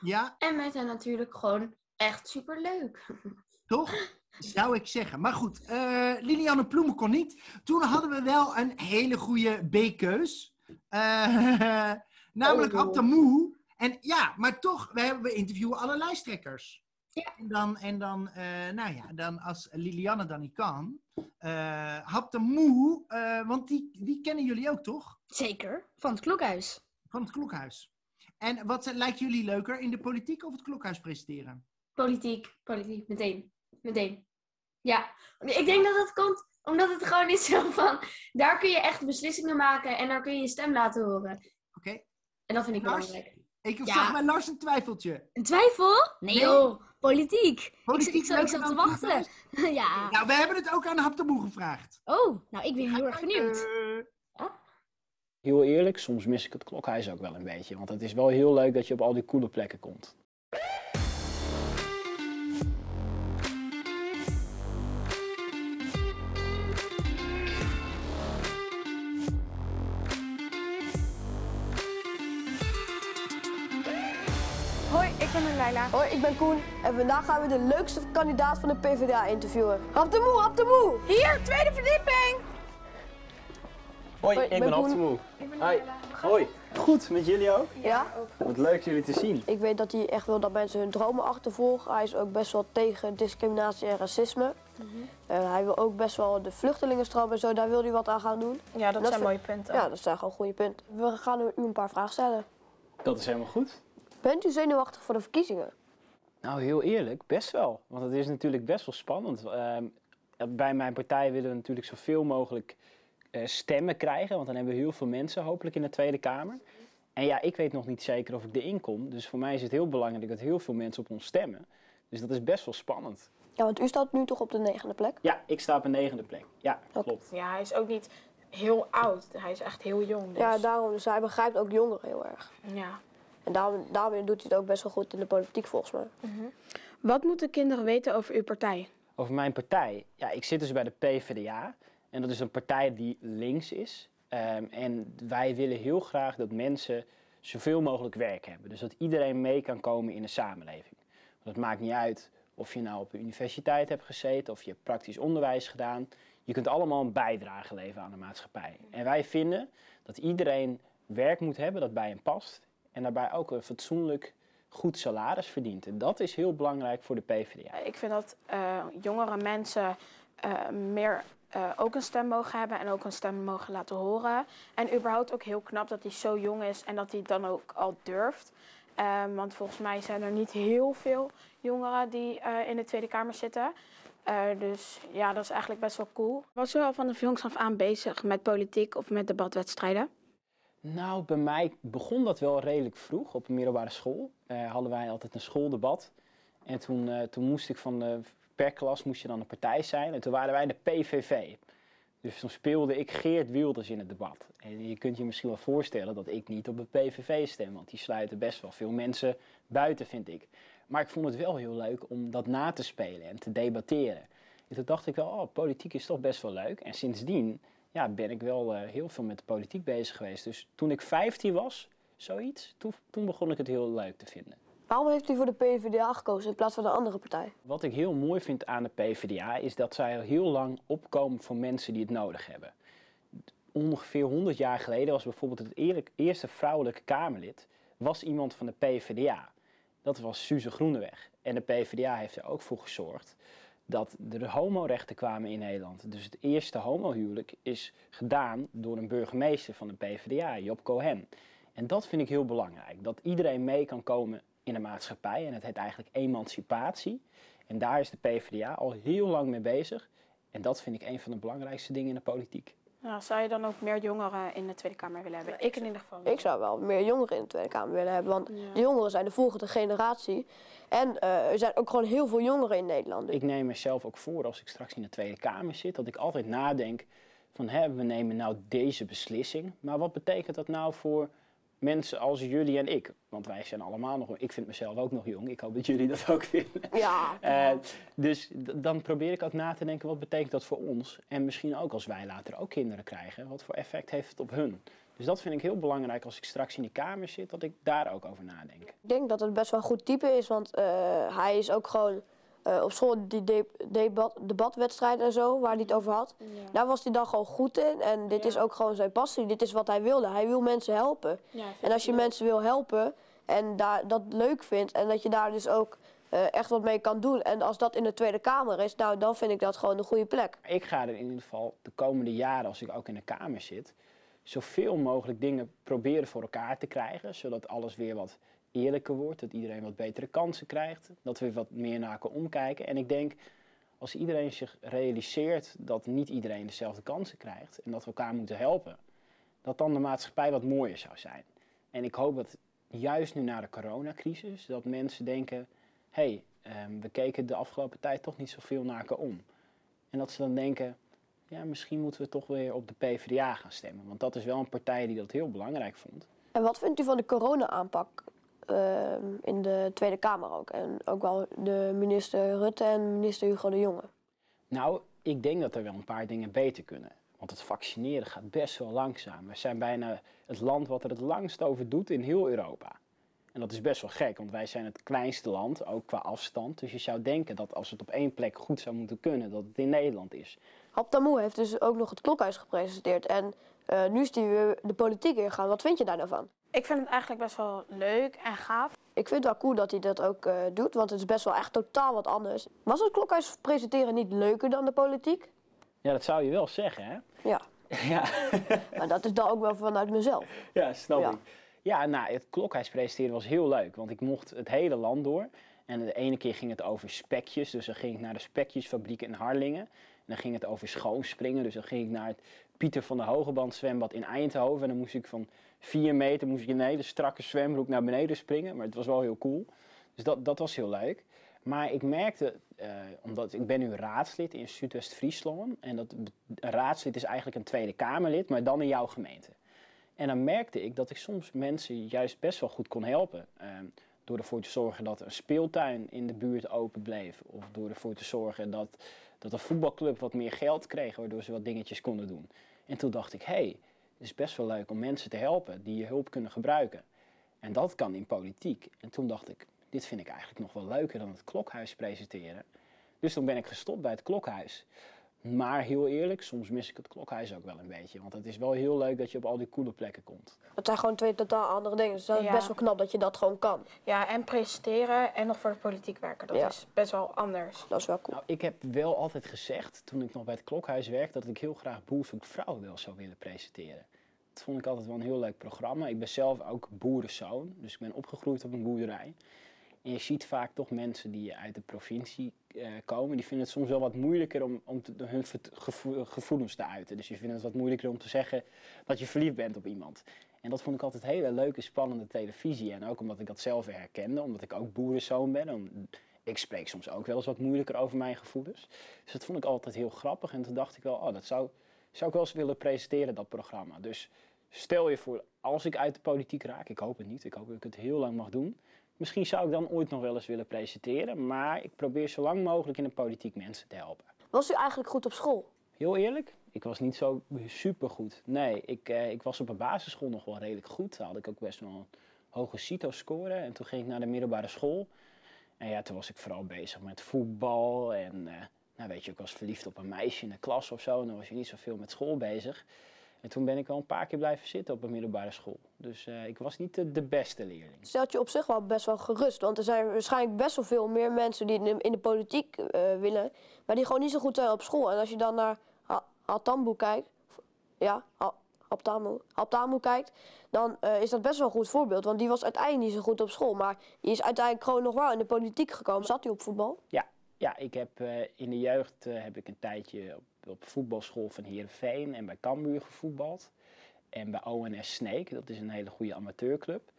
Ja, En wij zijn natuurlijk gewoon echt superleuk. toch? Zou ik zeggen. Maar goed, eh, Lilianne Ploemen kon niet. Toen hadden we wel een hele goede B-keus. Eh, namelijk Oh. En ja, maar toch, we, hebben, we interviewen alle lijsttrekkers. En dan, en dan eh, nou ja, dan als Lilianne dan niet kan. eh Abdamoe, eh want die, die kennen jullie ook, toch? Zeker, van het klokhuis. Van het klokhuis. En wat lijkt jullie leuker, in de politiek of het klokhuis presenteren? Politiek, politiek, meteen. Meteen. Ja, ik denk dat dat komt omdat het gewoon is zo van... Daar kun je echt beslissingen maken en daar kun je je stem laten horen. Oké. En dat vind ik Lars? belangrijk. Ik Ja. zag bij Lars een twijfeltje. Een twijfel? Nee, Nee. joh, politiek. Politiek ik, ik, zat- ik zat te wachten. ja. Nou, we hebben het ook aan Haptaboe gevraagd. Oh, nou ik ben heel erg benieuwd. Heel eerlijk, soms mis ik het klokhuis ook wel een beetje. Want het is wel heel leuk dat je op al die coole plekken komt. Ben Leila. Hoi, ik ben Koen. En vandaag gaan we de leukste kandidaat van de PvdA interviewen. Hap de moe, hap de moe! Hier, tweede verdieping! Hoi, Hoi, ik ik ben ben Hap de. Moe. Hoi. Hoi. Goed, met jullie ook? Ja. Wat leuk jullie te zien. Ik weet dat hij echt wil dat mensen hun dromen achtervolgen. Hij is ook best wel tegen discriminatie en racisme. Eh, hij wil ook best wel de vluchtelingenstroom en zo, daar wil hij wat aan gaan doen. Ja, dat En zijn vind- mooie punten. Ja, dat zijn gewoon goede punten. We gaan u een paar vragen stellen. Dat is helemaal goed. Bent u zenuwachtig voor de verkiezingen? Nou, heel eerlijk, best wel. Want het is natuurlijk best wel spannend. Ehm, bij mijn partij willen we natuurlijk zoveel mogelijk eh, stemmen krijgen. Want dan hebben we heel veel mensen hopelijk in de Tweede Kamer. En ja, ik weet nog niet zeker of ik erin kom. Dus voor mij is het heel belangrijk dat heel veel mensen op ons stemmen. Dus dat is best wel spannend. Ja, want u staat nu toch op de negende plek? Ja, ik sta op een negende plek. Ja, klopt. Ja, hij is ook niet heel oud. Hij is echt heel jong. Dus. Ja, daarom. Dus hij begrijpt ook jongeren heel erg. Ja. En daarom, daarom doet hij het ook best wel goed in de politiek volgens mij. Wat moeten kinderen weten over uw partij? Over mijn partij. Ja, ik zit dus bij de PvdA. En dat is een partij die links is. Ehm, en wij willen heel graag dat mensen zoveel mogelijk werk hebben. Dus dat iedereen mee kan komen in de samenleving. Want het maakt niet uit of je nou op een universiteit hebt gezeten of je hebt praktisch onderwijs gedaan. Je kunt allemaal een bijdrage leveren aan de maatschappij. En wij vinden dat iedereen werk moet hebben dat bij hem past. En daarbij ook een fatsoenlijk goed salaris verdient. En dat is heel belangrijk voor de PvdA. Ik vind dat eh, jongere mensen eh, meer eh, ook een stem mogen hebben en ook een stem mogen laten horen. En überhaupt ook heel knap dat hij zo jong is en dat hij het dan ook al durft. Ehm, want volgens mij zijn er niet heel veel jongeren die eh, in de Tweede Kamer zitten. Eh, dus ja, dat is eigenlijk best wel cool. Was u al van de jongs af aan bezig met politiek of met debatwedstrijden? Nou, bij mij begon dat wel redelijk vroeg. Op een middelbare school eh, hadden wij altijd een schooldebat. En toen, eh, toen moest ik van de, per klas moest je dan een partij zijn. En toen waren wij de PVV. Dus toen speelde ik Geert Wilders in het debat. En je kunt je misschien wel voorstellen dat ik niet op de PVV stem. Want die sluiten best wel veel mensen buiten, vind ik. Maar ik vond het wel heel leuk om dat na te spelen en te debatteren. En toen dacht ik wel, oh, politiek is toch best wel leuk. En sindsdien ja, ben ik wel eh, heel veel met de politiek bezig geweest. Dus toen ik 15 was, zoiets, toen, toen begon ik het heel leuk te vinden. Waarom heeft u voor de PvdA gekozen in plaats van een andere partij? Wat ik heel mooi vind aan de PvdA is dat zij al heel lang opkomen voor mensen die het nodig hebben. Ongeveer 100 jaar geleden was bijvoorbeeld het eerste vrouwelijke Kamerlid was iemand van de PvdA. Dat was Suze Groeneweg. En de PvdA heeft er ook voor gezorgd dat er homorechten kwamen in Nederland. Dus het eerste homohuwelijk is gedaan door een burgemeester van de PvdA, Job Cohen. En dat vind ik heel belangrijk. Dat iedereen mee kan komen in de maatschappij. En het heet eigenlijk emancipatie. En daar is de PvdA al heel lang mee bezig. En dat vind ik een van de belangrijkste dingen in de politiek. Nou, zou je dan ook meer jongeren in de Tweede Kamer willen hebben? ik in ieder geval. Ik zou wel meer jongeren in de Tweede Kamer willen hebben. Want de jongeren zijn de volgende generatie. En eh, er zijn ook gewoon heel veel jongeren in Nederland. Ik neem mezelf ook voor als ik straks in de Tweede Kamer zit, dat ik altijd nadenk van hè, we nemen nou deze beslissing, maar wat betekent dat nou voor mensen als jullie en ik? Want wij zijn allemaal nog, ik vind mezelf ook nog jong, ik hoop dat jullie dat ook vinden. Ja. Eh, dus dan probeer ik ook na te denken, wat betekent dat voor ons? En misschien ook als wij later ook kinderen krijgen, wat voor effect heeft het op hun? Dus dat vind ik heel belangrijk als ik straks in die Kamer zit, dat ik daar ook over nadenk. Ik denk dat het best wel een goed type is, want eh, hij is ook gewoon eh, op school die de debat, debatwedstrijden en zo, waar hij het over had. Daar was hij dan gewoon goed in en dit is ook gewoon zijn passie. Dit is wat hij wilde. Hij wil mensen helpen. Ja, en als je leuk. mensen wil helpen en daar, dat leuk vindt en dat je daar dus ook eh, echt wat mee kan doen. En als dat in de Tweede Kamer is, nou, dan vind ik dat gewoon een goede plek. Ik ga er in ieder geval de komende jaren, als ik ook in de Kamer zit, zoveel mogelijk dingen proberen voor elkaar te krijgen. Zodat alles weer wat eerlijker wordt, dat iedereen wat betere kansen krijgt. Dat we wat meer naar elkaar omkijken. En ik denk, als iedereen zich realiseert dat niet iedereen dezelfde kansen krijgt en dat we elkaar moeten helpen, dat dan de maatschappij wat mooier zou zijn. En ik hoop dat juist nu na de coronacrisis, dat mensen denken, hé, hey, we keken de afgelopen tijd toch niet zoveel naar elkaar om. En dat ze dan denken, ja, misschien moeten we toch weer op de PvdA gaan stemmen. Want dat is wel een partij die dat heel belangrijk vond. En wat vindt u van de corona-aanpak in de Tweede Kamer ook? En ook wel de minister Rutte en minister Hugo de Jonge. Nou, ik denk dat er wel een paar dingen beter kunnen. Want het vaccineren gaat best wel langzaam. We zijn bijna het land wat er het langst over doet in heel Europa. En dat is best wel gek, want wij zijn het kleinste land, ook qua afstand. Dus je zou denken dat als het op één plek goed zou moeten kunnen, dat het in Nederland is. Hap Tamoe heeft dus ook nog het klokhuis gepresenteerd. En eh, nu is hij weer de politiek ingegaan. Wat vind je daar nou van? Ik vind het eigenlijk best wel leuk en gaaf. Ik vind het wel cool dat hij dat ook eh, doet, want het is best wel echt totaal wat anders. Was het klokhuis presenteren niet leuker dan de politiek? Ja, dat zou je wel zeggen, hè? Ja. Ja. maar dat is dan ook wel vanuit mezelf. Ja, snap Ja. ik. Ja, nou, het klokhuis presenteren was heel leuk, want ik mocht het hele land door. En de ene keer ging het over spekjes, dus dan ging ik naar de spekjesfabriek in Harlingen. En dan ging het over schoonspringen, dus dan ging ik naar het Pieter van der Hogeband zwembad in Eindhoven. En dan moest ik van vier meter moest ik in een hele strakke zwembroek naar beneden springen, maar het was wel heel cool. Dus dat, dat was heel leuk. Maar ik merkte, eh, omdat ik ben nu raadslid in Zuidwest-Friesland. En dat een raadslid is eigenlijk een Tweede Kamerlid, maar dan in jouw gemeente. En dan merkte ik dat ik soms mensen juist best wel goed kon helpen. Ehm, door ervoor te zorgen dat een speeltuin in de buurt open bleef. Of door ervoor te zorgen dat, dat een voetbalclub wat meer geld kreeg, waardoor ze wat dingetjes konden doen. En toen dacht ik, hé, hey, het is best wel leuk om mensen te helpen die je hulp kunnen gebruiken. En dat kan in politiek. En toen dacht ik, dit vind ik eigenlijk nog wel leuker dan het klokhuis presenteren. Dus toen ben ik gestopt bij het klokhuis. Maar heel eerlijk, soms mis ik het klokhuis ook wel een beetje. Want het is wel heel leuk dat je op al die coole plekken komt. Het zijn gewoon twee totaal andere dingen. Dus dat is Ja. best wel knap dat je dat gewoon kan. Ja, en presenteren en nog voor de politiek werken. Dat Ja. is best wel anders. Dat is wel cool. Nou, ik heb wel altijd gezegd, toen ik nog bij het klokhuis werkte, dat ik heel graag Boer zoekt vrouw wel zou willen presenteren. Dat vond ik altijd wel een heel leuk programma. Ik ben zelf ook boerenzoon, dus ik ben opgegroeid op een boerderij. En je ziet vaak toch mensen die uit de provincie eh, komen, die vinden het soms wel wat moeilijker om, om hun gevoelens te uiten. Dus die vinden het wat moeilijker om te zeggen dat je verliefd bent op iemand. En dat vond ik altijd hele leuke, spannende televisie. En ook omdat ik dat zelf herkende, omdat ik ook boerenzoon ben. Om- ik spreek soms ook wel eens wat moeilijker over mijn gevoelens. Dus dat vond ik altijd heel grappig. En toen dacht ik wel, oh, dat zou, zou ik wel eens willen presenteren, dat programma. Dus stel je voor, als ik uit de politiek raak, ik hoop het niet, ik hoop dat ik het heel lang mag doen. Misschien zou ik dan ooit nog wel eens willen presenteren, maar ik probeer zo lang mogelijk in de politiek mensen te helpen. Was u eigenlijk goed op school? Heel eerlijk, ik was niet zo supergoed. Nee, ik, eh, ik was op een basisschool nog wel redelijk goed. Daar had ik ook best wel een hoge CITO-score. En toen ging ik naar de middelbare school. En ja, toen was ik vooral bezig met voetbal. En eh, nou weet je, ik was verliefd op een meisje in de klas of zo. En dan was je niet zoveel met school bezig. En toen ben ik wel een paar keer blijven zitten op een middelbare school. Dus eh, ik was niet de, de beste leerling. Stelt je op zich wel best wel gerust. Want er zijn waarschijnlijk best wel veel meer mensen die in de, in de politiek eh, willen. Maar die gewoon niet zo goed zijn op school. En als je dan naar Altambo kijkt. Ja, Haptamu kijkt. Dan eh, is dat best wel een goed voorbeeld. Want die was uiteindelijk niet zo goed op school. Maar die is uiteindelijk gewoon nog wel in de politiek gekomen. Zat hij op voetbal? Ja, ja ik heb in de jeugd heb ik een tijdje op, op voetbalschool van Heerenveen en bij Cambuur gevoetbald. En bij ONS Sneek, dat is een hele goede amateurclub.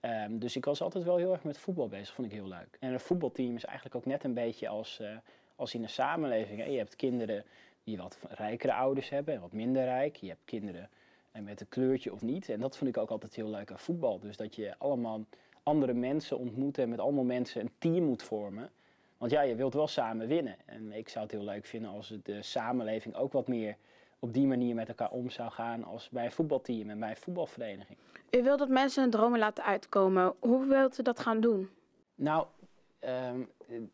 Ehm, dus ik was altijd wel heel erg met voetbal bezig, vond ik heel leuk. En een voetbalteam is eigenlijk ook net een beetje als, eh, als in een samenleving. Je hebt kinderen die wat rijkere ouders hebben en wat minder rijk. Je hebt kinderen eh, met een kleurtje of niet. En dat vond ik ook altijd heel leuk aan voetbal. Dus dat je allemaal andere mensen ontmoet en met allemaal mensen een team moet vormen. Want ja, je wilt wel samen winnen. En ik zou het heel leuk vinden als de samenleving ook wat meer op die manier met elkaar om zou gaan als bij een voetbalteam en bij een voetbalvereniging. U wilt dat mensen hun dromen laten uitkomen. Hoe wilt u dat gaan doen? Nou, ehm,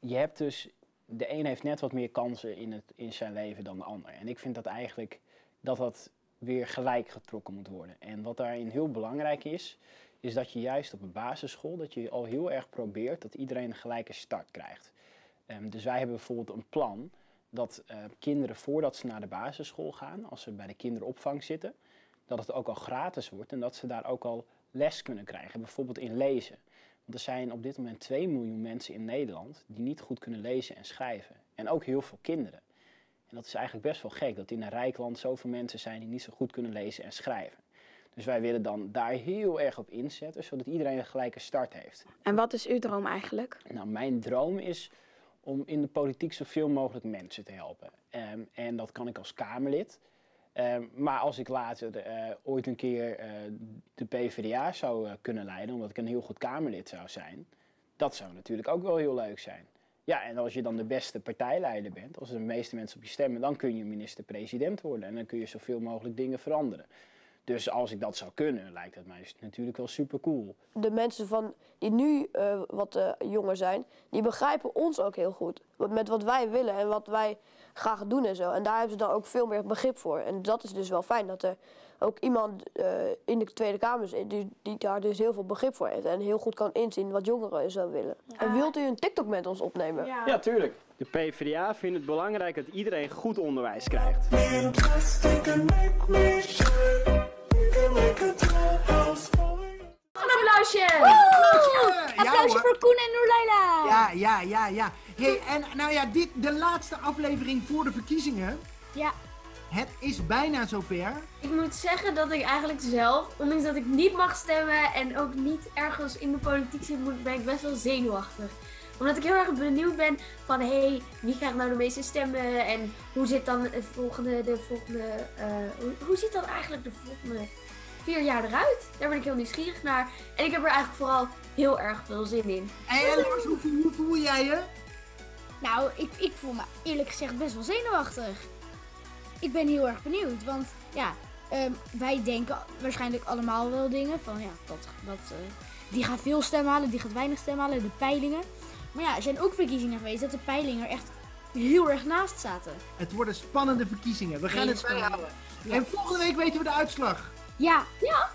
je hebt dus, de een heeft net wat meer kansen in, het, in zijn leven dan de ander. En ik vind dat eigenlijk dat dat weer gelijk getrokken moet worden. En wat daarin heel belangrijk is, is dat je juist op een basisschool, dat je al heel erg probeert dat iedereen een gelijke start krijgt. Ehm, dus wij hebben bijvoorbeeld een plan dat eh, kinderen voordat ze naar de basisschool gaan, als ze bij de kinderopvang zitten, dat het ook al gratis wordt en dat ze daar ook al les kunnen krijgen, bijvoorbeeld in lezen. Want er zijn op dit moment 2 miljoen mensen in Nederland die niet goed kunnen lezen en schrijven. En ook heel veel kinderen. En dat is eigenlijk best wel gek dat in een rijk land zoveel mensen zijn die niet zo goed kunnen lezen en schrijven. Dus wij willen dan daar heel erg op inzetten, zodat iedereen een gelijke start heeft. En wat is uw droom eigenlijk? Nou, mijn droom is om in de politiek zoveel mogelijk mensen te helpen. Ehm, en dat kan ik als Kamerlid. Ehm, maar als ik later eh, ooit een keer eh, de PvdA zou eh, kunnen leiden, omdat ik een heel goed Kamerlid zou zijn, dat zou natuurlijk ook wel heel leuk zijn. Ja, en als je dan de beste partijleider bent, als de meeste mensen op je stemmen, dan kun je minister-president worden en dan kun je zoveel mogelijk dingen veranderen. Dus als ik dat zou kunnen, lijkt het mij natuurlijk wel super cool. De mensen van, die nu eh, wat eh, jonger zijn, die begrijpen ons ook heel goed. Wat- Met wat wij willen en wat wij graag doen en zo. En daar hebben ze dan ook veel meer begrip voor. En dat is dus wel fijn dat er ook iemand eh, in de Tweede Kamer zit die, die daar dus heel veel begrip voor heeft. En heel goed kan inzien wat jongeren zo willen. En wilt u een TikTok met ons opnemen? Ja, tuurlijk. De PvdA vindt het belangrijk dat iedereen goed onderwijs krijgt. Een applausje! Applausje voor Koen en Noorleila! Ja, ja, ja, ja. Hey, en nou ja, dit de laatste aflevering voor de verkiezingen. Ja. Het is bijna zover. Ik moet zeggen dat ik eigenlijk zelf, ondanks dat ik niet mag stemmen en ook niet ergens in de politiek zit, moet- ben ik best wel zenuwachtig. Omdat ik heel erg benieuwd ben van, hé, hey, wie krijgt nou de meeste stemmen en hoe zit dan de volgende, de volgende, eh, hoe, hoe ziet dan eigenlijk de volgende vier jaar eruit? Daar ben ik heel nieuwsgierig naar. En ik heb er eigenlijk vooral heel erg veel zin in. En Lars, hoe, voel- hoe voel jij je? Nou, ik, ik voel me eerlijk gezegd best wel zenuwachtig. Ik ben heel erg benieuwd, want ja, ehm, wij denken waarschijnlijk allemaal wel dingen van ja, dat, dat, eh, die gaat veel stem halen, die gaat weinig stem halen, de peilingen. Maar ja, er zijn ook verkiezingen geweest dat de peilingen er echt heel erg naast zaten. Het worden spannende verkiezingen. We gaan het bijhouden. En volgende week weten we de uitslag. Ja. Ja.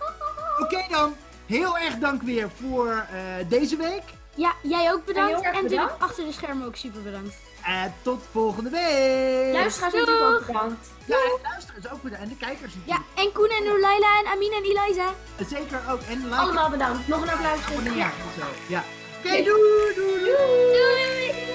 Oké dan. Heel erg dank weer voor eh, deze week. Ja, jij ook bedankt. heel En, erg natuurlijk bedankt. achter de schermen ook super bedankt. En tot volgende week. Luisteraars natuurlijk ook bedankt. Ja, en luisteraars ook bedankt. En de kijkers Ja, natuurlijk. en Koen en Noorleila en Amina en Eliza. Zeker ook. En like Allemaal bedankt. Nog een applaus. zo. Ja. Oké, doei, doei, doei. Doei!